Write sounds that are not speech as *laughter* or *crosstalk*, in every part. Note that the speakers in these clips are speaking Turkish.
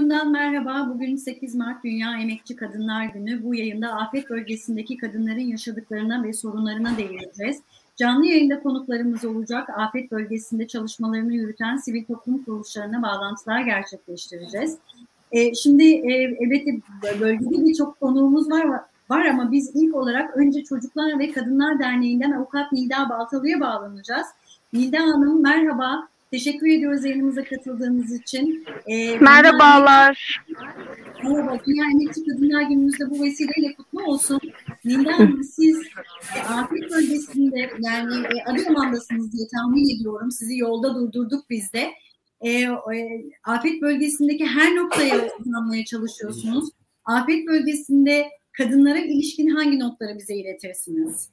raporundan merhaba. Bugün 8 Mart Dünya Emekçi Kadınlar Günü. Bu yayında afet bölgesindeki kadınların yaşadıklarına ve sorunlarına değineceğiz. Canlı yayında konuklarımız olacak. Afet bölgesinde çalışmalarını yürüten sivil toplum kuruluşlarına bağlantılar gerçekleştireceğiz. E, şimdi e, elbette bölgede birçok konuğumuz var var ama biz ilk olarak önce Çocuklar ve Kadınlar Derneği'nden Avukat Nilda Baltalı'ya bağlanacağız. Nilda Hanım merhaba. Teşekkür ediyoruz yayınımıza katıldığınız için. Ee, Merhabalar. Merhaba. Dünya Emekçi Kadınlar Günümüzde bu vesileyle kutlu olsun. Nilda Hanım siz e, afet bölgesinde yani e, Adıyaman'dasınız diye tahmin ediyorum. Sizi yolda durdurduk biz de. E, e, afet bölgesindeki her noktaya uzanmaya çalışıyorsunuz. Afet bölgesinde kadınlara ilişkin hangi notları bize iletirsiniz?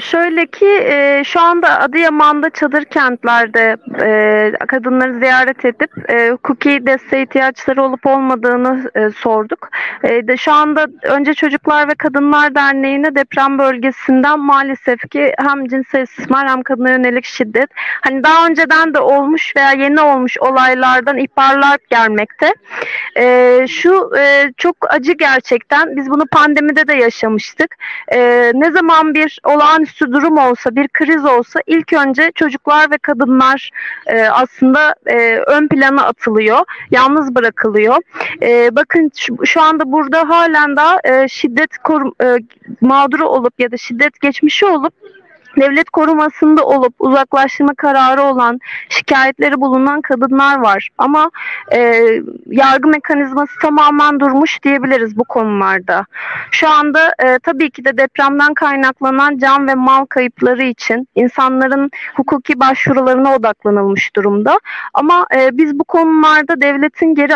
Şöyle ki e, şu anda Adıyaman'da çadır kentlerde e, kadınları ziyaret edip e, hukuki desteğe ihtiyaçları olup olmadığını e, sorduk. E, de şu anda önce Çocuklar ve Kadınlar Derneği'ne deprem bölgesinden maalesef ki hem cinsel istismar hem kadına yönelik şiddet hani daha önceden de olmuş veya yeni olmuş olaylardan ihbarlar gelmekte. E, şu e, çok acı gerçekten. Biz bunu pandemide de yaşamıştık. E, ne zaman bir olağan olağanüstü durum olsa, bir kriz olsa ilk önce çocuklar ve kadınlar e, aslında e, ön plana atılıyor, yalnız bırakılıyor. E, bakın şu, anda burada halen daha e, şiddet korum, e, mağduru olup ya da şiddet geçmişi olup devlet korumasında olup uzaklaştırma kararı olan şikayetleri bulunan kadınlar var. Ama e, yargı mekanizması tamamen durmuş diyebiliriz bu konularda. Şu anda e, tabii ki de depremden kaynaklanan can ve mal kayıpları için insanların hukuki başvurularına odaklanılmış durumda. Ama e, biz bu konularda devletin geri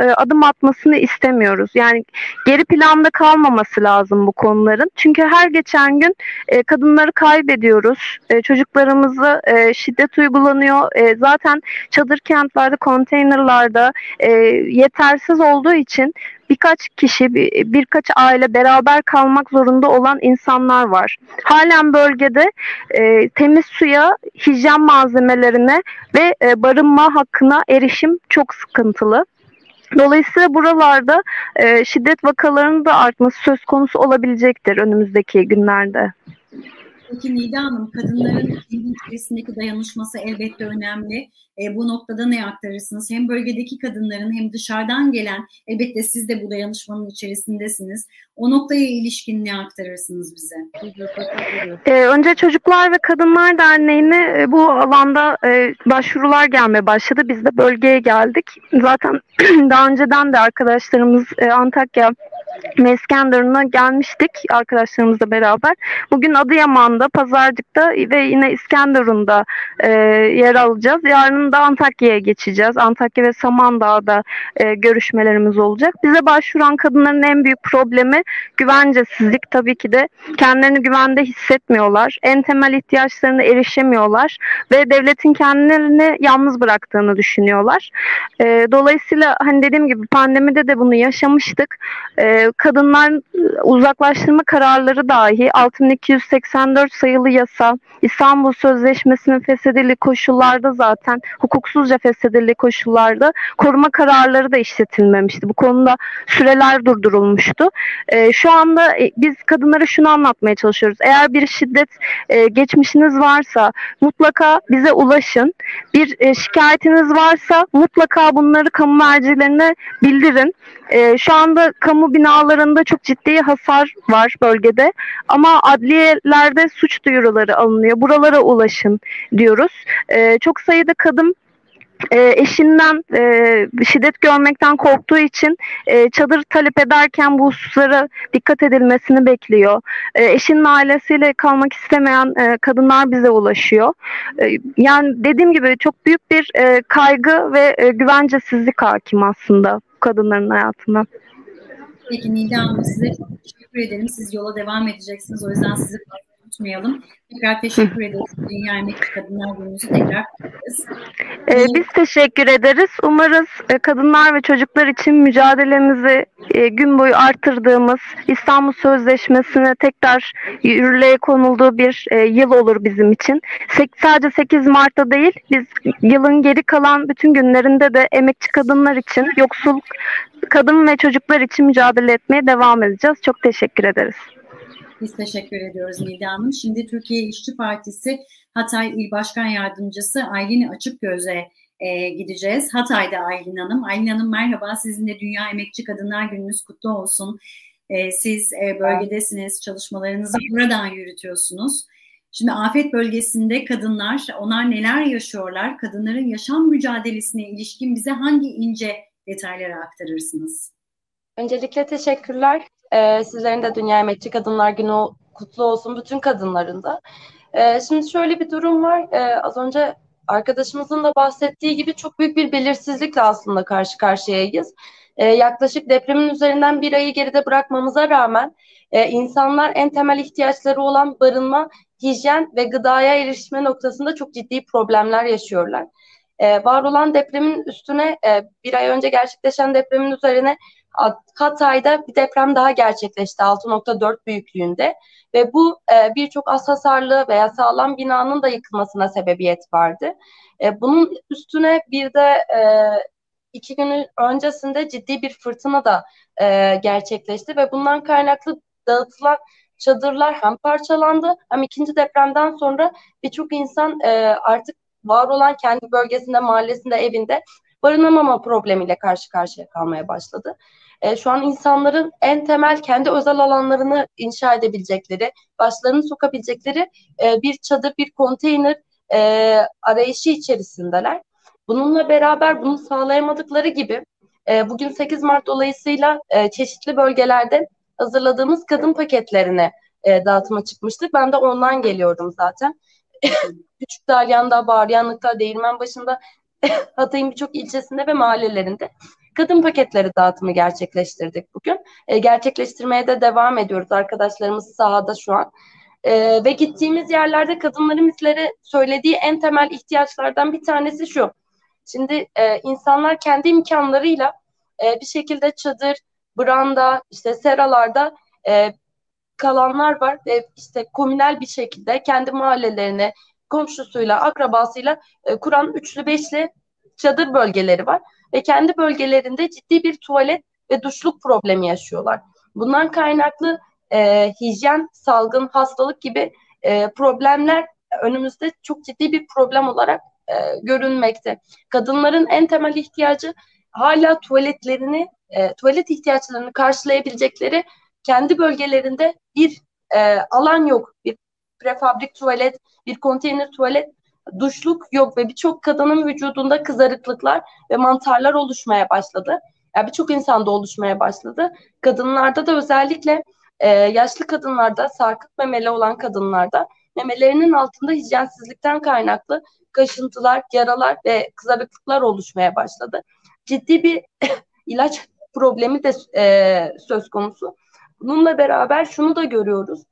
e, adım atmasını istemiyoruz. Yani geri planda kalmaması lazım bu konuların. Çünkü her geçen gün e, kadınları kaybediyoruz ediyoruz. E, çocuklarımızı e, şiddet uygulanıyor. E, zaten çadır kentlerde, konteynerlarda e, yetersiz olduğu için birkaç kişi, bir, birkaç aile beraber kalmak zorunda olan insanlar var. Halen bölgede e, temiz suya, hijyen malzemelerine ve e, barınma hakkına erişim çok sıkıntılı. Dolayısıyla buralarda e, şiddet vakalarının da artması söz konusu olabilecektir önümüzdeki günlerde. Peki Nida Hanım, kadınların kendi içerisindeki dayanışması elbette önemli. E, bu noktada ne aktarırsınız? Hem bölgedeki kadınların hem dışarıdan gelen, elbette siz de bu dayanışmanın içerisindesiniz. O noktaya ilişkin ne aktarırsınız bize? Ee, önce Çocuklar ve Kadınlar Derneği'ne e, bu alanda e, başvurular gelmeye başladı. Biz de bölgeye geldik. Zaten *clears throat* daha önceden de arkadaşlarımız e, Antakya Meskenderun'a gelmiştik arkadaşlarımızla beraber. Bugün Adıyaman'da, Pazarcık'ta ve yine İskenderun'da e, yer alacağız. Yarın da Antakya'ya geçeceğiz. Antakya ve Samandağ'da e, görüşmelerimiz olacak. Bize başvuran kadınların en büyük problemi güvencesizlik. Tabii ki de kendilerini güvende hissetmiyorlar. En temel ihtiyaçlarına erişemiyorlar ve devletin kendilerini yalnız bıraktığını düşünüyorlar. E, dolayısıyla hani dediğim gibi pandemide de bunu yaşamıştık. E, kadınlar uzaklaştırma kararları dahi 6284 sayılı yasa İstanbul Sözleşmesi'nin feshedildiği koşullarda zaten hukuksuzca feshedildiği koşullarda koruma kararları da işletilmemişti. Bu konuda süreler durdurulmuştu. E, şu anda e, biz kadınlara şunu anlatmaya çalışıyoruz. Eğer bir şiddet e, geçmişiniz varsa mutlaka bize ulaşın. Bir e, şikayetiniz varsa mutlaka bunları kamu mercilerine bildirin. E, şu anda kamu binalarında çok ciddi hasar var bölgede ama adliyelerde suç duyuruları alınıyor. Buralara ulaşın diyoruz. E, çok sayıda kadın e, eşinden e, şiddet görmekten korktuğu için e, çadır talep ederken bu hususlara dikkat edilmesini bekliyor. E, eşinin ailesiyle kalmak istemeyen e, kadınlar bize ulaşıyor. E, yani dediğim gibi çok büyük bir e, kaygı ve e, güvencesizlik hakim aslında kadınların hayatına. Peki Nida Hanım size çok teşekkür ederim. Siz yola devam edeceksiniz. O yüzden sizi unutmayalım. Tekrar teşekkür ederiz. Dünya Emekli Kadınlar Günü'nüzü tekrar kutlarız. Ee, biz teşekkür ederiz. Umarız e, kadınlar ve çocuklar için mücadelemizi e, gün boyu artırdığımız İstanbul Sözleşmesi'ne tekrar yürürlüğe konulduğu bir e, yıl olur bizim için. sadece 8 Mart'ta değil, biz yılın geri kalan bütün günlerinde de emekçi kadınlar için, yoksul kadın ve çocuklar için mücadele etmeye devam edeceğiz. Çok teşekkür ederiz. Biz teşekkür ediyoruz Nida Hanım. Şimdi Türkiye İşçi Partisi Hatay İl Başkan Yardımcısı Aylin Açıkgöz'e e, gideceğiz. Hatay'da Aylin Hanım. Aylin Hanım merhaba. Sizin de Dünya Emekçi Kadınlar Gününüz kutlu olsun. E, siz e, bölgedesiniz. Çalışmalarınızı buradan yürütüyorsunuz. Şimdi afet bölgesinde kadınlar, onlar neler yaşıyorlar? Kadınların yaşam mücadelesine ilişkin bize hangi ince detayları aktarırsınız? Öncelikle teşekkürler. Ee, sizlerin de Dünya Emekçi Kadınlar Günü kutlu olsun bütün kadınların da. Ee, şimdi şöyle bir durum var. Ee, az önce arkadaşımızın da bahsettiği gibi çok büyük bir belirsizlikle aslında karşı karşıyayız. Ee, yaklaşık depremin üzerinden bir ayı geride bırakmamıza rağmen e, insanlar en temel ihtiyaçları olan barınma, hijyen ve gıdaya erişme noktasında çok ciddi problemler yaşıyorlar. Ee, var olan depremin üstüne e, bir ay önce gerçekleşen depremin üzerine Hatay'da bir deprem daha gerçekleşti 6.4 büyüklüğünde ve bu e, birçok az hasarlı veya sağlam binanın da yıkılmasına sebebiyet verdi. E, bunun üstüne bir de e, iki gün öncesinde ciddi bir fırtına da e, gerçekleşti ve bundan kaynaklı dağıtılan çadırlar hem parçalandı hem ikinci depremden sonra birçok insan e, artık var olan kendi bölgesinde, mahallesinde, evinde barınamama problemiyle karşı karşıya kalmaya başladı. E, şu an insanların en temel kendi özel alanlarını inşa edebilecekleri, başlarını sokabilecekleri e, bir çadır, bir konteyner e, arayışı içerisindeler. Bununla beraber bunu sağlayamadıkları gibi e, bugün 8 Mart dolayısıyla e, çeşitli bölgelerde hazırladığımız kadın paketlerine e, dağıtıma çıkmıştık. Ben de ondan geliyorum zaten. *laughs* Küçük Dalyan'da, Bağıryanlık'ta, Değirmenbaşı'nda, *laughs* Hatay'ın birçok ilçesinde ve mahallelerinde kadın paketleri dağıtımı gerçekleştirdik bugün. E, gerçekleştirmeye de devam ediyoruz. Arkadaşlarımız sahada şu an. E, ve gittiğimiz yerlerde kadınların bizlere söylediği en temel ihtiyaçlardan bir tanesi şu. Şimdi e, insanlar kendi imkanlarıyla e, bir şekilde çadır, branda, işte seralarda e, kalanlar var ve işte komünel bir şekilde kendi mahallelerini komşusuyla, akrabasıyla e, kuran üçlü beşli çadır bölgeleri var ve kendi bölgelerinde ciddi bir tuvalet ve duşluk problemi yaşıyorlar. Bundan kaynaklı e, hijyen, salgın, hastalık gibi e, problemler önümüzde çok ciddi bir problem olarak e, görünmekte. Kadınların en temel ihtiyacı hala tuvaletlerini, e, tuvalet ihtiyaçlarını karşılayabilecekleri kendi bölgelerinde bir e, alan yok. Bir prefabrik tuvalet, bir konteyner tuvalet, duşluk yok ve birçok kadının vücudunda kızarıklıklar ve mantarlar oluşmaya başladı. Yani birçok insanda oluşmaya başladı. Kadınlarda da özellikle e, yaşlı kadınlarda, sarkık memeli olan kadınlarda memelerinin altında hijyensizlikten kaynaklı kaşıntılar, yaralar ve kızarıklıklar oluşmaya başladı. Ciddi bir *laughs* ilaç problemi de e, söz konusu. Bununla beraber şunu da görüyoruz.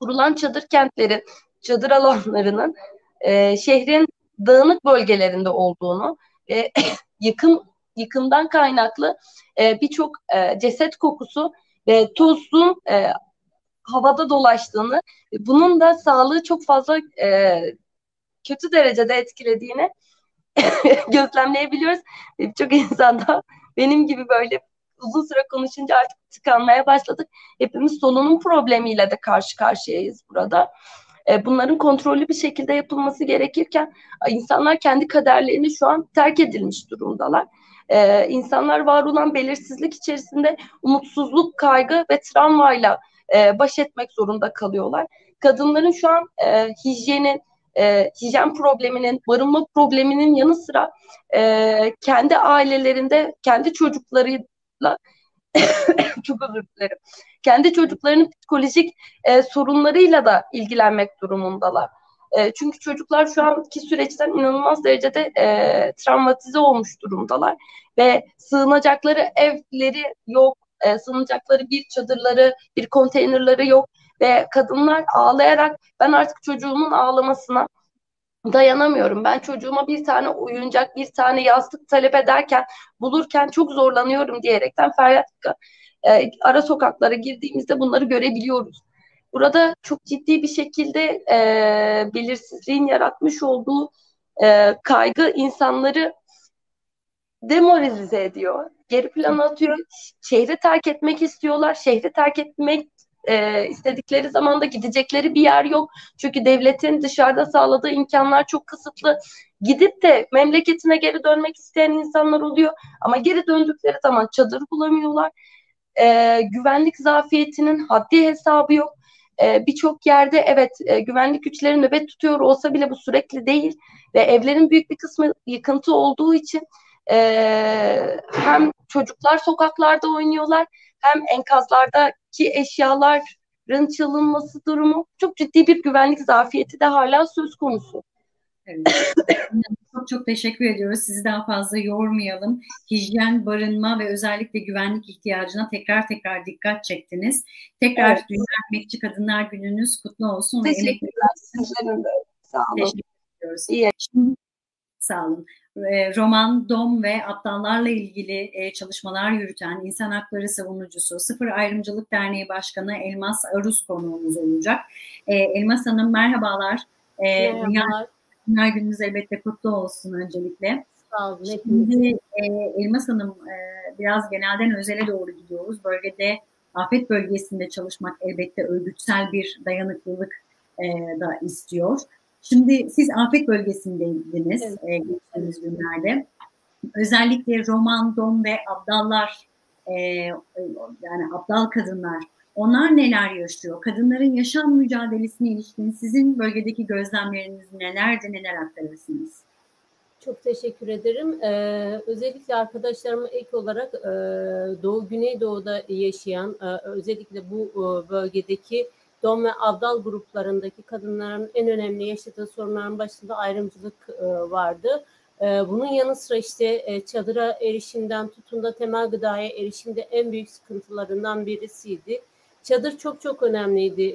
Kurulan çadır kentlerin, çadır alanlarının e, şehrin dağınık bölgelerinde olduğunu ve *coughs* yıkım yıkımdan kaynaklı e, birçok e, ceset kokusu ve tozun e, havada dolaştığını, bunun da sağlığı çok fazla e, kötü derecede etkilediğini *coughs* gözlemleyebiliyoruz. Birçok insanda benim gibi böyle uzun süre konuşunca artık tıkanmaya başladık. Hepimiz solunum problemiyle de karşı karşıyayız burada. E, bunların kontrollü bir şekilde yapılması gerekirken insanlar kendi kaderlerini şu an terk edilmiş durumdalar. E, insanlar var olan belirsizlik içerisinde umutsuzluk, kaygı ve travmayla e, baş etmek zorunda kalıyorlar. Kadınların şu an e, hijyenin, e, hijyen probleminin, barınma probleminin yanı sıra kendi ailelerinde, kendi çocuklarıyla *laughs* çok özür dilerim. Kendi çocuklarının psikolojik e, sorunlarıyla da ilgilenmek durumundalar. E, çünkü çocuklar şu anki süreçten inanılmaz derecede e, travmatize olmuş durumdalar ve sığınacakları evleri yok, e, sığınacakları bir çadırları, bir konteynerları yok ve kadınlar ağlayarak ben artık çocuğumun ağlamasına dayanamıyorum. Ben çocuğuma bir tane oyuncak, bir tane yastık talep ederken, bulurken çok zorlanıyorum diyerekten feryat e, ara sokaklara girdiğimizde bunları görebiliyoruz. Burada çok ciddi bir şekilde e, belirsizliğin yaratmış olduğu e, kaygı insanları demoralize ediyor. Geri plana atıyor. Şehri terk etmek istiyorlar. Şehri terk etmek e, istedikleri zaman da gidecekleri bir yer yok. Çünkü devletin dışarıda sağladığı imkanlar çok kısıtlı. Gidip de memleketine geri dönmek isteyen insanlar oluyor. Ama geri döndükleri zaman çadır bulamıyorlar. E, güvenlik zafiyetinin haddi hesabı yok. E, Birçok yerde evet e, güvenlik güçleri nöbet tutuyor olsa bile bu sürekli değil. Ve evlerin büyük bir kısmı yıkıntı olduğu için e, hem çocuklar sokaklarda oynuyorlar hem enkazlardaki eşyaların çalınması durumu çok ciddi bir güvenlik zafiyeti de hala söz konusu. Evet. *coughs* çok çok teşekkür ediyoruz. Sizi daha fazla yormayalım. Hijyen, barınma ve özellikle güvenlik ihtiyacına tekrar tekrar dikkat çektiniz. Tekrar evet. Dünya Emekçi Kadınlar Gününüz kutlu olsun. Teşekkürler. Sizlerin de. Sağ olun. Teşekkür ediyoruz. İyi. Şimdi, sağ olun. E, roman, dom ve aptallarla ilgili e, çalışmalar yürüten insan hakları savunucusu Sıfır Ayrımcılık Derneği Başkanı Elmas Aruz konuğumuz olacak. E, Elmas Hanım merhabalar. merhabalar. Dünya, Dünya Gününüz elbette kutlu olsun öncelikle. Sağ olun. Şimdi e, Elmas Hanım e, biraz genelden özele doğru gidiyoruz. Bölgede afet bölgesinde çalışmak elbette örgütsel bir dayanıklılık e, da istiyor. Şimdi siz afet bölgesindeydiniz evet. e, geçtiğimiz günlerde. Özellikle roman, don ve abdallar e, yani abdal kadınlar onlar neler yaşıyor? Kadınların yaşam mücadelesine ilişkin sizin bölgedeki gözlemleriniz nelerdi, neler aktarırsınız? Çok teşekkür ederim. Ee, özellikle arkadaşlarıma ek olarak e, Doğu Güneydoğu'da yaşayan, e, özellikle bu e, bölgedeki Dom ve Abdal gruplarındaki kadınların en önemli yaşadığı sorunların başında ayrımcılık e, vardı. E, bunun yanı sıra işte e, çadıra erişimden tutun da temel gıdaya erişimde en büyük sıkıntılarından birisiydi. Çadır çok çok önemliydi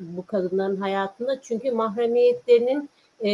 bu kadınların hayatında çünkü mahremiyetlerinin e,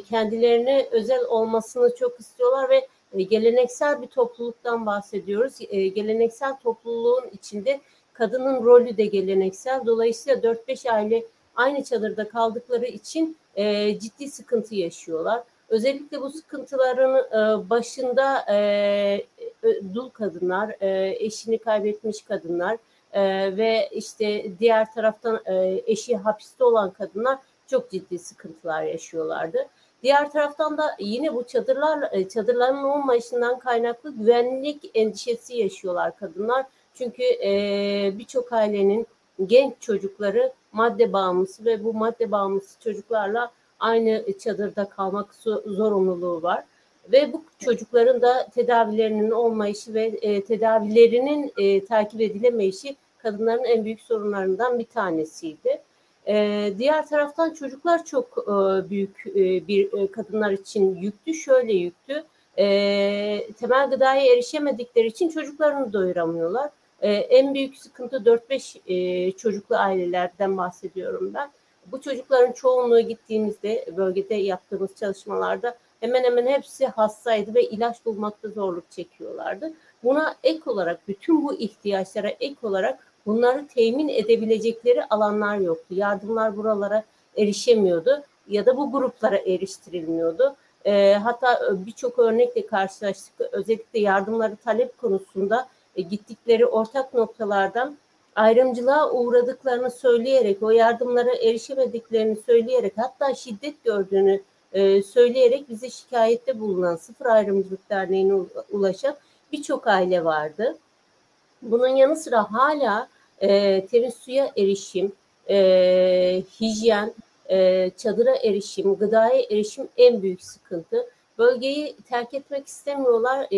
kendilerine özel olmasını çok istiyorlar ve geleneksel bir topluluktan bahsediyoruz. Geleneksel topluluğun içinde kadının rolü de geleneksel. Dolayısıyla 4-5 aile aynı çadırda kaldıkları için e, ciddi sıkıntı yaşıyorlar. Özellikle bu sıkıntıların e, başında e, e, dul kadınlar, e, eşini kaybetmiş kadınlar e, ve işte diğer taraftan e, eşi hapiste olan kadınlar çok ciddi sıkıntılar yaşıyorlardı. Diğer taraftan da yine bu çadırlar e, çadırların olmayışından kaynaklı güvenlik endişesi yaşıyorlar kadınlar çünkü e, birçok ailenin genç çocukları madde bağımlısı ve bu madde bağımlısı çocuklarla aynı çadırda kalmak zorunluluğu var. Ve bu çocukların da tedavilerinin olmayışı ve e, tedavilerinin e, takip edilemeyişi kadınların en büyük sorunlarından bir tanesiydi. E, diğer taraftan çocuklar çok e, büyük e, bir e, kadınlar için yüktü. Şöyle yüktü. E, temel gıdaya erişemedikleri için çocuklarını doyuramıyorlar. E, en büyük sıkıntı 4-5 e, çocuklu ailelerden bahsediyorum ben. Bu çocukların çoğunluğu gittiğimizde bölgede yaptığımız çalışmalarda hemen hemen hepsi hastaydı ve ilaç bulmakta zorluk çekiyorlardı. Buna ek olarak bütün bu ihtiyaçlara ek olarak bunları temin edebilecekleri alanlar yoktu. Yardımlar buralara erişemiyordu ya da bu gruplara eriştirilmiyordu. E, hatta birçok örnekle karşılaştık. Özellikle yardımları talep konusunda e, gittikleri ortak noktalardan ayrımcılığa uğradıklarını söyleyerek, o yardımlara erişemediklerini söyleyerek, hatta şiddet gördüğünü e, söyleyerek bize şikayette bulunan Sıfır Ayrımcılık Derneği'ne ulaşan birçok aile vardı. Bunun yanı sıra hala e, temiz suya erişim, e, hijyen, e, çadıra erişim, gıdaya erişim en büyük sıkıntı bölgeyi terk etmek istemiyorlar. E,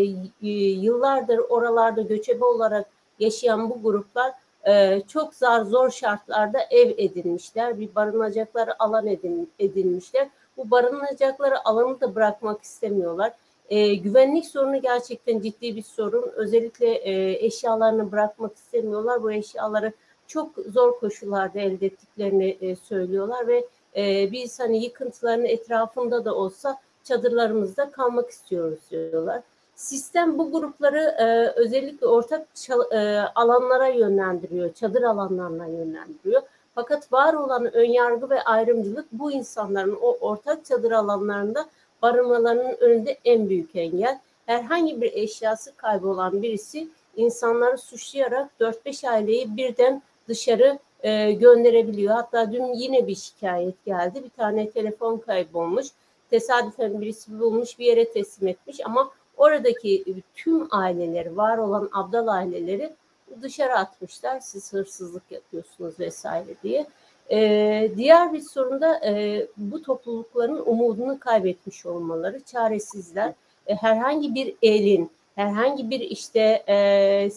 yıllardır oralarda göçebe olarak yaşayan bu gruplar e, çok zar zor şartlarda ev edinmişler. Bir barınacakları alan edin, edinmişler. Bu barınacakları alanı da bırakmak istemiyorlar. E, güvenlik sorunu gerçekten ciddi bir sorun. Özellikle e, eşyalarını bırakmak istemiyorlar. Bu eşyaları çok zor koşullarda elde ettiklerini e, söylüyorlar ve e, biz hani yıkıntıların etrafında da olsa çadırlarımızda kalmak istiyoruz diyorlar. Sistem bu grupları e, özellikle ortak e, alanlara yönlendiriyor, çadır alanlarına yönlendiriyor. Fakat var olan önyargı ve ayrımcılık bu insanların o ortak çadır alanlarında barınmalarının önünde en büyük engel. Herhangi bir eşyası kaybolan birisi insanları suçlayarak 4-5 aileyi birden dışarı e, gönderebiliyor. Hatta dün yine bir şikayet geldi. Bir tane telefon kaybolmuş. Tesadüfen birisi bulmuş bir yere teslim etmiş ama oradaki tüm aileleri, var olan abdal aileleri dışarı atmışlar. Siz hırsızlık yapıyorsunuz vesaire diye. Ee, diğer bir sorun da e, bu toplulukların umudunu kaybetmiş olmaları, çaresizler. E, herhangi bir elin, herhangi bir işte e,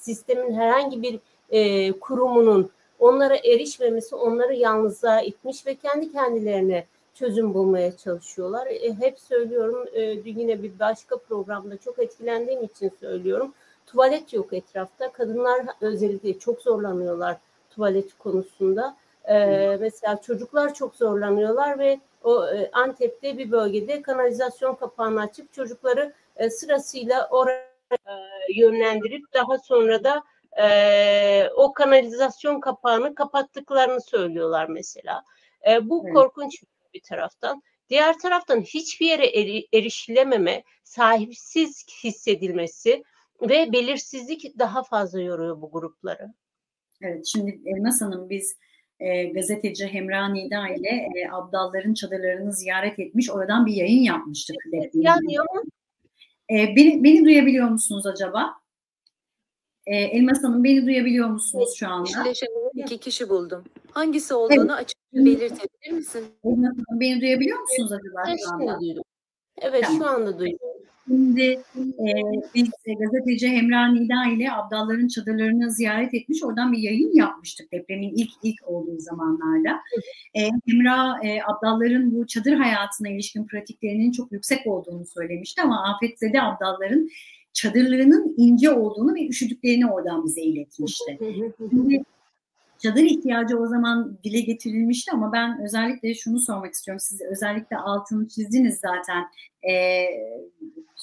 sistemin herhangi bir e, kurumunun onlara erişmemesi onları yalnızlığa itmiş ve kendi kendilerine çözüm bulmaya çalışıyorlar. E, hep söylüyorum, e, yine bir başka programda çok etkilendiğim için söylüyorum. Tuvalet yok etrafta. Kadınlar özellikle çok zorlanıyorlar tuvalet konusunda. E, mesela çocuklar çok zorlanıyorlar ve o e, Antep'te bir bölgede kanalizasyon kapağını açıp çocukları e, sırasıyla oraya e, yönlendirip daha sonra da e, o kanalizasyon kapağını kapattıklarını söylüyorlar mesela. E, bu evet. korkunç bir taraftan. Diğer taraftan hiçbir yere eri, erişilememe, sahipsiz hissedilmesi ve belirsizlik daha fazla yoruyor bu grupları. Evet, şimdi Elmas Hanım biz e, gazeteci Hemra Nida ile e, Abdalların çadırlarını ziyaret etmiş. Oradan bir yayın yapmıştık. Evet, yani e, beni, beni duyabiliyor musunuz acaba? E, Elmas Hanım beni duyabiliyor musunuz şu anda? Eşleşen iki kişi buldum. Hangisi olduğunu evet. açıkça belirtebilir misin? Elmas Hanım beni duyabiliyor musunuz acaba şu anda? Evet tamam. şu anda duyuyorum. Şimdi e, biz e, gazeteci Hemra Nida ile Abdalların çadırlarını ziyaret etmiş. Oradan bir yayın yapmıştık depremin ilk ilk olduğu zamanlarda. E, Hemra e, Abdalların bu çadır hayatına ilişkin pratiklerinin çok yüksek olduğunu söylemişti ama afetzede Abdalların çadırlarının ince olduğunu ve üşüdüklerini oradan bize iletmişti. Şimdi çadır ihtiyacı o zaman dile getirilmişti ama ben özellikle şunu sormak istiyorum. Siz özellikle altını çizdiniz zaten. E,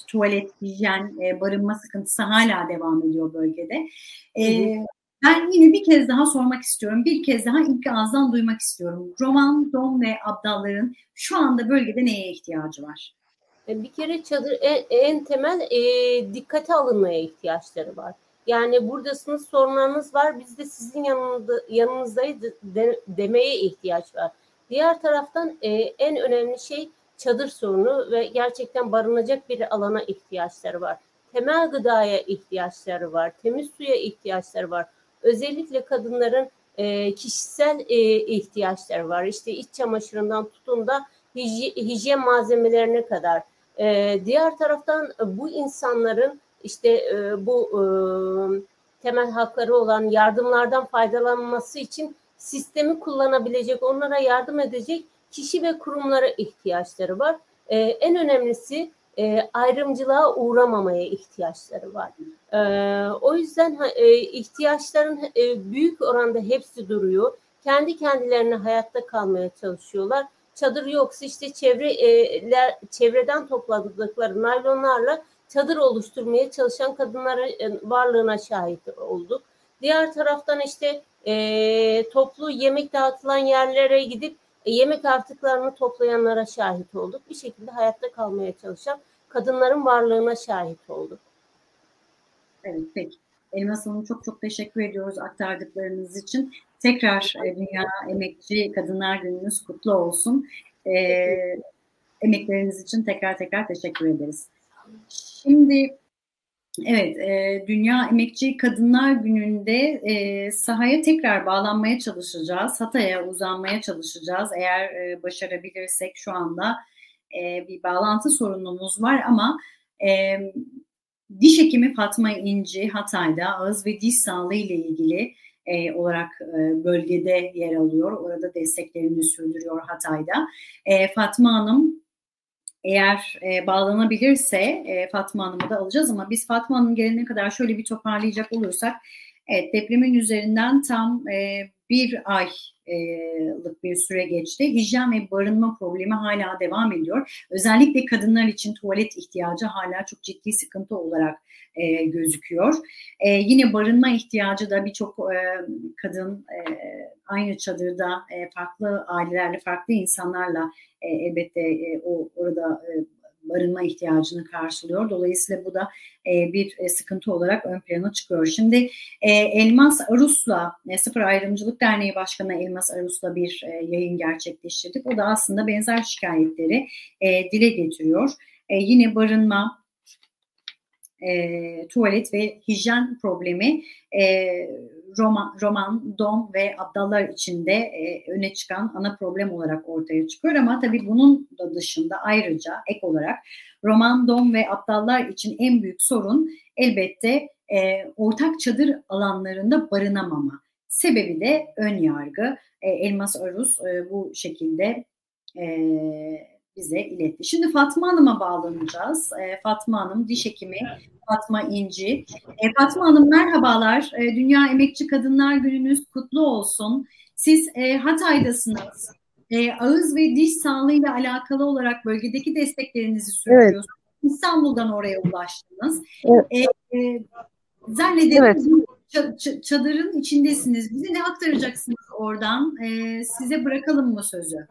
tuvalet, hijyen, e, barınma sıkıntısı hala devam ediyor bölgede. E, ben yine bir kez daha sormak istiyorum. Bir kez daha ilk ağızdan duymak istiyorum. Roman, Dom ve Abdalların şu anda bölgede neye ihtiyacı var? E, bir kere çadır en, en temel e, dikkate alınmaya ihtiyaçları var. Yani buradasınız sorunlarınız var biz de sizin yanında, yanınızdayız de, demeye ihtiyaç var. Diğer taraftan e, en önemli şey çadır sorunu ve gerçekten barınacak bir alana ihtiyaçları var. Temel gıdaya ihtiyaçları var, temiz suya ihtiyaçları var. Özellikle kadınların e, kişisel e, ihtiyaçları var. İşte iç çamaşırından tutun da hijyen malzemelerine kadar. E, diğer taraftan bu insanların işte e, bu e, temel hakları olan yardımlardan faydalanması için sistemi kullanabilecek, onlara yardım edecek kişi ve kurumlara ihtiyaçları var. E, en önemlisi e, ayrımcılığa uğramamaya ihtiyaçları var. E, o yüzden e, ihtiyaçların e, büyük oranda hepsi duruyor. Kendi kendilerine hayatta kalmaya çalışıyorlar. Çadır yoksa işte çevre e, çevreden topladıkları naylonlarla çadır oluşturmaya çalışan kadınların varlığına şahit olduk. Diğer taraftan işte e, toplu yemek dağıtılan yerlere gidip e, yemek artıklarını toplayanlara şahit olduk. Bir şekilde hayatta kalmaya çalışan kadınların varlığına şahit olduk. Evet peki. Elmas Hanım çok çok teşekkür ediyoruz aktardıklarınız için. Tekrar e, Dünya Emekçi Kadınlar Gününüz kutlu olsun. E, emekleriniz için tekrar tekrar teşekkür ederiz. Şimdi evet e, Dünya Emekçi Kadınlar Günü'nde e, sahaya tekrar bağlanmaya çalışacağız. Hatay'a uzanmaya çalışacağız. Eğer e, başarabilirsek şu anda e, bir bağlantı sorunumuz var ama e, diş hekimi Fatma İnci Hatay'da ağız ve diş sağlığı ile ilgili e, olarak e, bölgede yer alıyor. Orada desteklerini sürdürüyor Hatay'da. E, Fatma Hanım eğer e, bağlanabilirse e, Fatma Hanım'ı da alacağız ama biz Fatma Hanım gelene kadar şöyle bir toparlayacak olursak Evet depremin üzerinden tam e, bir aylık bir süre geçti. Hijyen ve barınma problemi hala devam ediyor. Özellikle kadınlar için tuvalet ihtiyacı hala çok ciddi sıkıntı olarak e, gözüküyor. E, yine barınma ihtiyacı da birçok e, kadın e, aynı çadırda e, farklı ailelerle, farklı insanlarla e, elbette e, o orada e, barınma ihtiyacını karşılıyor. Dolayısıyla bu da e, bir e, sıkıntı olarak ön plana çıkıyor. Şimdi e, Elmas Arus'la e, Sıfır Ayrımcılık Derneği Başkanı Elmas Arus'la bir e, yayın gerçekleştirdik. O da aslında benzer şikayetleri e, dile getiriyor. E, yine barınma, e, tuvalet ve hijyen problemi e, roman, roman, dom ve abdallar içinde e, öne çıkan ana problem olarak ortaya çıkıyor. Ama tabii bunun da dışında ayrıca ek olarak roman, dom ve abdallar için en büyük sorun elbette e, ortak çadır alanlarında barınamama. Sebebi de ön yargı. E, Elmas Aruz e, bu şekilde e, bize iletti. Şimdi Fatma Hanım'a bağlanacağız. E, Fatma Hanım diş hekimi Fatma İnci. E, Fatma Hanım merhabalar. E, Dünya Emekçi Kadınlar Gününüz kutlu olsun. Siz e, Hatay'dasınız. E, ağız ve diş sağlığıyla alakalı olarak bölgedeki desteklerinizi sürdürüyorsunuz. Evet. İstanbul'dan oraya ulaştınız. Evet. E, e, zannederim evet. çadırın içindesiniz. Bize ne aktaracaksınız oradan? E, size bırakalım mı sözü?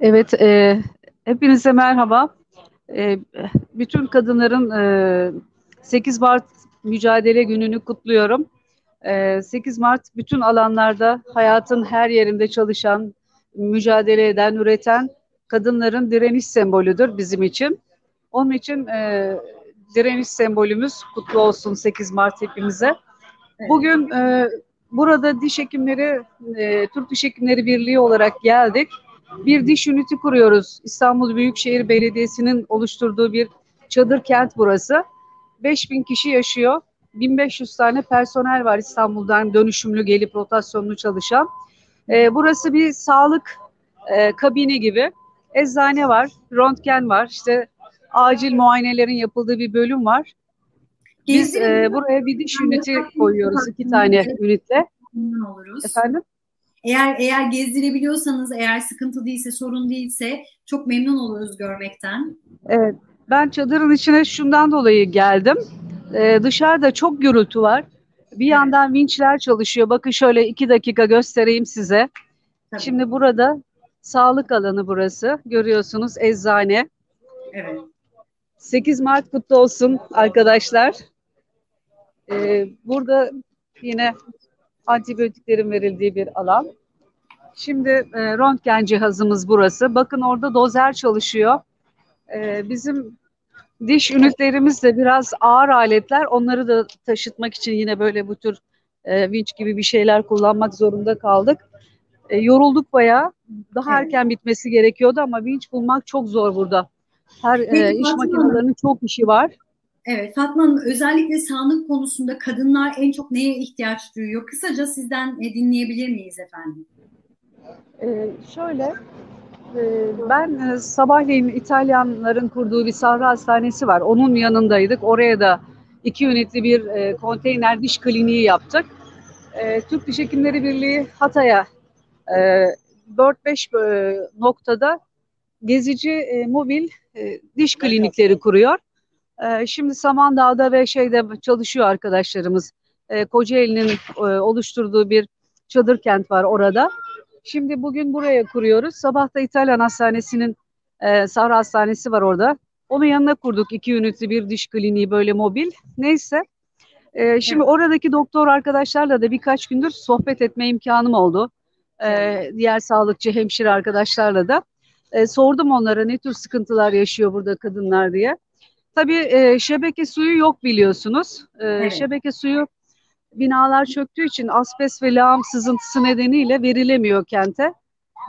Evet, e, hepinize merhaba. E, bütün kadınların e, 8 Mart mücadele gününü kutluyorum. E, 8 Mart bütün alanlarda hayatın her yerinde çalışan, mücadele eden, üreten kadınların direniş sembolüdür bizim için. Onun için e, direniş sembolümüz kutlu olsun 8 Mart hepimize. Bugün e, burada diş hekimleri, e, Türk Diş Hekimleri Birliği olarak geldik bir diş üniti kuruyoruz. İstanbul Büyükşehir Belediyesi'nin oluşturduğu bir çadır kent burası. 5000 kişi yaşıyor. 1500 tane personel var İstanbul'dan dönüşümlü gelip rotasyonlu çalışan. E, burası bir sağlık e, kabini gibi. Eczane var, röntgen var, işte acil muayenelerin yapıldığı bir bölüm var. Biz e, buraya bir diş üniti koyuyoruz iki tane ünitle. Efendim? Eğer eğer gezdirebiliyorsanız, eğer sıkıntı değilse, sorun değilse çok memnun oluruz görmekten. Evet. Ben çadırın içine şundan dolayı geldim. Ee, dışarıda çok gürültü var. Bir yandan vinçler çalışıyor. Bakın şöyle iki dakika göstereyim size. Tabii. Şimdi burada sağlık alanı burası. Görüyorsunuz eczane. Evet. 8 Mart kutlu olsun arkadaşlar. Ee, burada yine antibiyotiklerin verildiği bir alan. Şimdi e, röntgen cihazımız burası. Bakın orada dozer çalışıyor. E, bizim diş ünitlerimiz de biraz ağır aletler. Onları da taşıtmak için yine böyle bu tür e, vinç gibi bir şeyler kullanmak zorunda kaldık. E, yorulduk bayağı. Daha evet. erken bitmesi gerekiyordu ama vinç bulmak çok zor burada. Her e, iş makinelerinin çok işi var. Evet Fatma Hanım özellikle sağlık konusunda kadınlar en çok neye ihtiyaç duyuyor? Kısaca sizden e, dinleyebilir miyiz efendim? Ee, şöyle e, ben e, sabahleyin İtalyanların kurduğu bir sahra hastanesi var. Onun yanındaydık. Oraya da iki ünitli bir konteyner diş kliniği yaptık. Türk Diş Hekimleri Birliği Hatay'a e, 4-5 e, noktada gezici mobil diş klinikleri kuruyor. E, şimdi Samandağ'da ve şeyde çalışıyor arkadaşlarımız. E, Kocaeli'nin e, oluşturduğu bir çadır kent var orada. Şimdi bugün buraya kuruyoruz. Sabah da İtalyan Hastanesi'nin e, Sahra Hastanesi var orada. Onun yanına kurduk iki ünitli bir diş kliniği böyle mobil. Neyse. E, şimdi evet. oradaki doktor arkadaşlarla da birkaç gündür sohbet etme imkanım oldu. E, diğer sağlıkçı hemşire arkadaşlarla da. E, sordum onlara ne tür sıkıntılar yaşıyor burada kadınlar diye. Tabii e, şebeke suyu yok biliyorsunuz. E, evet. Şebeke suyu binalar çöktüğü için asbest ve lağım sızıntısı nedeniyle verilemiyor kente.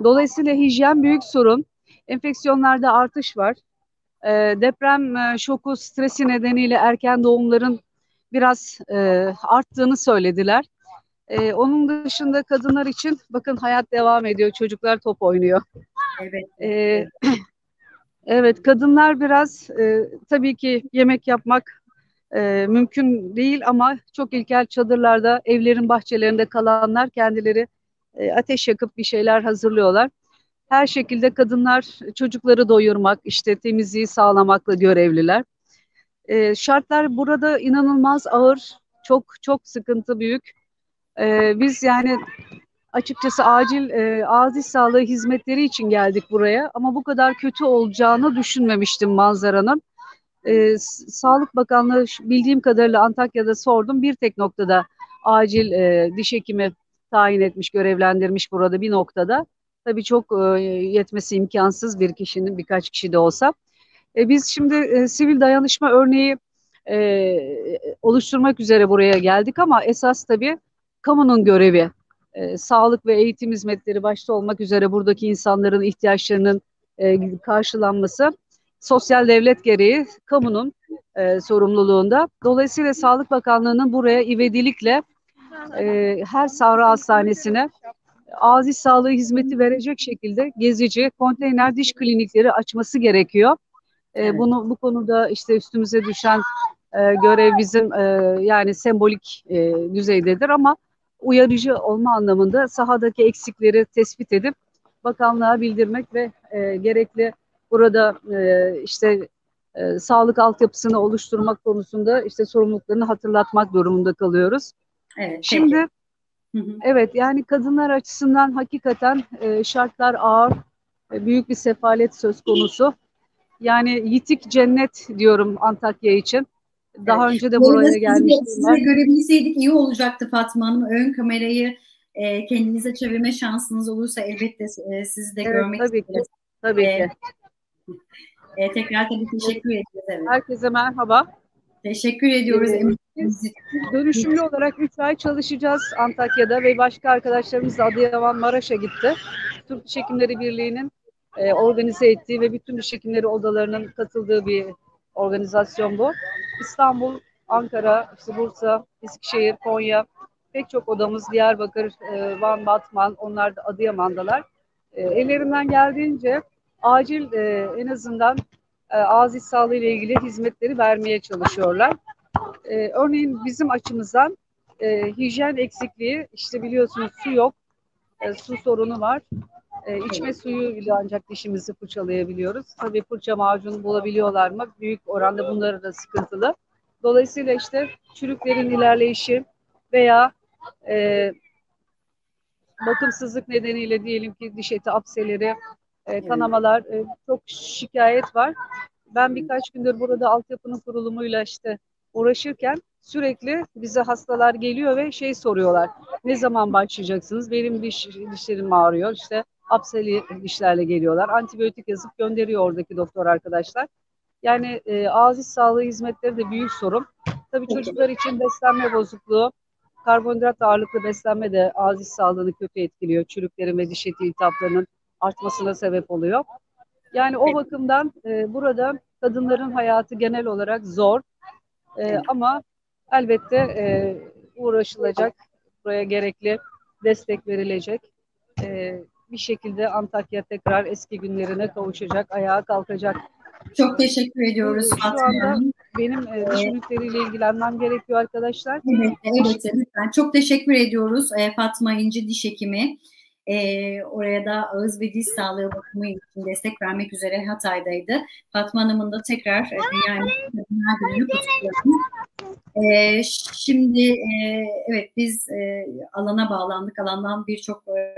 Dolayısıyla hijyen büyük sorun. Enfeksiyonlarda artış var. E, deprem e, şoku stresi nedeniyle erken doğumların biraz e, arttığını söylediler. E, onun dışında kadınlar için bakın hayat devam ediyor. Çocuklar top oynuyor. Evet. E, evet kadınlar biraz e, tabii ki yemek yapmak e, mümkün değil ama çok ilkel çadırlarda evlerin bahçelerinde kalanlar kendileri e, ateş yakıp bir şeyler hazırlıyorlar. Her şekilde kadınlar çocukları doyurmak, işte temizliği sağlamakla görevliler. E, şartlar burada inanılmaz ağır, çok çok sıkıntı büyük. E, biz yani açıkçası acil e, ağız sağlığı hizmetleri için geldik buraya ama bu kadar kötü olacağını düşünmemiştim manzaranın. E, Sağlık Bakanlığı bildiğim kadarıyla Antakya'da sordum bir tek noktada acil e, diş hekimi tayin etmiş, görevlendirmiş burada bir noktada. Tabii çok e, yetmesi imkansız bir kişinin birkaç kişi de olsa. E, biz şimdi e, sivil dayanışma örneği e, oluşturmak üzere buraya geldik ama esas tabii kamunun görevi. E, sağlık ve eğitim hizmetleri başta olmak üzere buradaki insanların ihtiyaçlarının e, karşılanması sosyal devlet gereği kamunun e, sorumluluğunda. Dolayısıyla Sağlık Bakanlığı'nın buraya ivedilikle e, her Sahra Hastanesi'ne ağız sağlığı hizmeti verecek şekilde gezici konteyner diş klinikleri açması gerekiyor. E, bunu bu konuda işte üstümüze düşen e, görev bizim e, yani sembolik e, düzeydedir ama uyarıcı olma anlamında sahadaki eksikleri tespit edip bakanlığa bildirmek ve e, gerekli burada e, işte e, sağlık altyapısını oluşturmak konusunda işte sorumluluklarını hatırlatmak durumunda kalıyoruz. Evet. Şimdi hı hı. evet yani kadınlar açısından hakikaten e, şartlar ağır, e, büyük bir sefalet söz konusu. Yani yitik cennet diyorum Antakya için. Daha evet. önce de buraya gelmiştim. Size görebilseydik iyi olacaktı Fatma Hanım. Ön kamerayı e, kendinize çevirme şansınız olursa elbette e, sizi de evet, görmek tabii Ki. Tabii e, ki. E, tekrar tabii teşekkür ediyoruz. Evet. Herkese merhaba. Teşekkür ediyoruz. Biz dönüşümlü olarak 3 ay çalışacağız Antakya'da ve başka arkadaşlarımız da Adıyaman Maraş'a gitti. Türk Diş Hekimleri Birliği'nin e, organize ettiği ve bütün diş hekimleri odalarının katıldığı bir organizasyon bu. İstanbul, Ankara, işte Bursa, Eskişehir, Konya pek çok odamız Diyarbakır, e, Van, Batman onlar da Adıyaman'dalar. E, ellerinden geldiğince acil e, en azından ağız iç sağlığı ile ilgili hizmetleri vermeye çalışıyorlar. Örneğin bizim açımızdan hijyen eksikliği, işte biliyorsunuz su yok, su sorunu var. E, içme suyu ile ancak dişimizi fırçalayabiliyoruz. Tabii fırça macunu bulabiliyorlar mı? Büyük oranda bunları da sıkıntılı. Dolayısıyla işte çürüklerin ilerleyişi veya e, bakımsızlık nedeniyle diyelim ki diş eti apseleri, e, kanamalar, e, çok şikayet var. Ben birkaç gündür burada altyapının kurulumuyla işte uğraşırken sürekli bize hastalar geliyor ve şey soruyorlar. Ne zaman başlayacaksınız? Benim diş, dişlerim ağrıyor. İşte apseli dişlerle geliyorlar. Antibiyotik yazıp gönderiyor oradaki doktor arkadaşlar. Yani e, ağız iç sağlığı hizmetleri de büyük sorun. Tabii çocuklar için beslenme bozukluğu, karbonhidrat ağırlıklı beslenme de ağız iç sağlığını kötü etkiliyor. Çürüklerin ve diş eti iltihaplarının artmasına sebep oluyor. Yani o bakımdan e, burada kadınların hayatı genel olarak zor. E, ama elbette e, uğraşılacak, buraya gerekli destek verilecek. E, bir şekilde Antakya tekrar eski günlerine kavuşacak, ayağa kalkacak. Çok teşekkür ediyoruz Şu Fatma anda benim e, diş üniteleriyle ilgilenmem gerekiyor arkadaşlar. Evet, evet lütfen. Çok teşekkür ediyoruz e, Fatma İnci Diş Hekimi. E, oraya da ağız ve diş sağlığı bakımı için destek vermek üzere Hatay'daydı. Fatma Hanım'ın da tekrar e, Dünya Kadınlar Günü'nü kutluyorum. E, şimdi e, evet biz e, alana bağlandık. Alandan birçok e,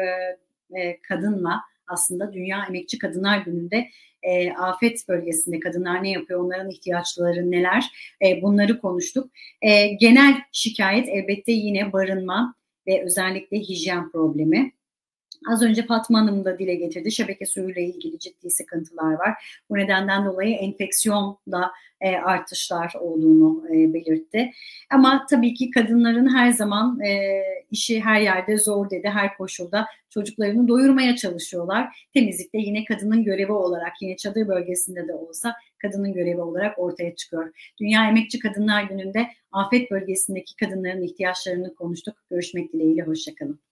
e, kadınla aslında Dünya Emekçi Kadınlar Günü'nde e, afet bölgesinde kadınlar ne yapıyor, onların ihtiyaçları neler e, bunları konuştuk. E, genel şikayet elbette yine barınma ve özellikle hijyen problemi. Az önce Fatma Hanım da dile getirdi. Şebeke suyuyla ilgili ciddi sıkıntılar var. Bu nedenden dolayı enfeksiyonda e, artışlar olduğunu e, belirtti. Ama tabii ki kadınların her zaman e, işi her yerde zor dedi. Her koşulda çocuklarını doyurmaya çalışıyorlar. Temizlikte yine kadının görevi olarak yine çadır bölgesinde de olsa kadının görevi olarak ortaya çıkıyor. Dünya Emekçi Kadınlar Günü'nde afet bölgesindeki kadınların ihtiyaçlarını konuştuk. Görüşmek dileğiyle. Hoşçakalın.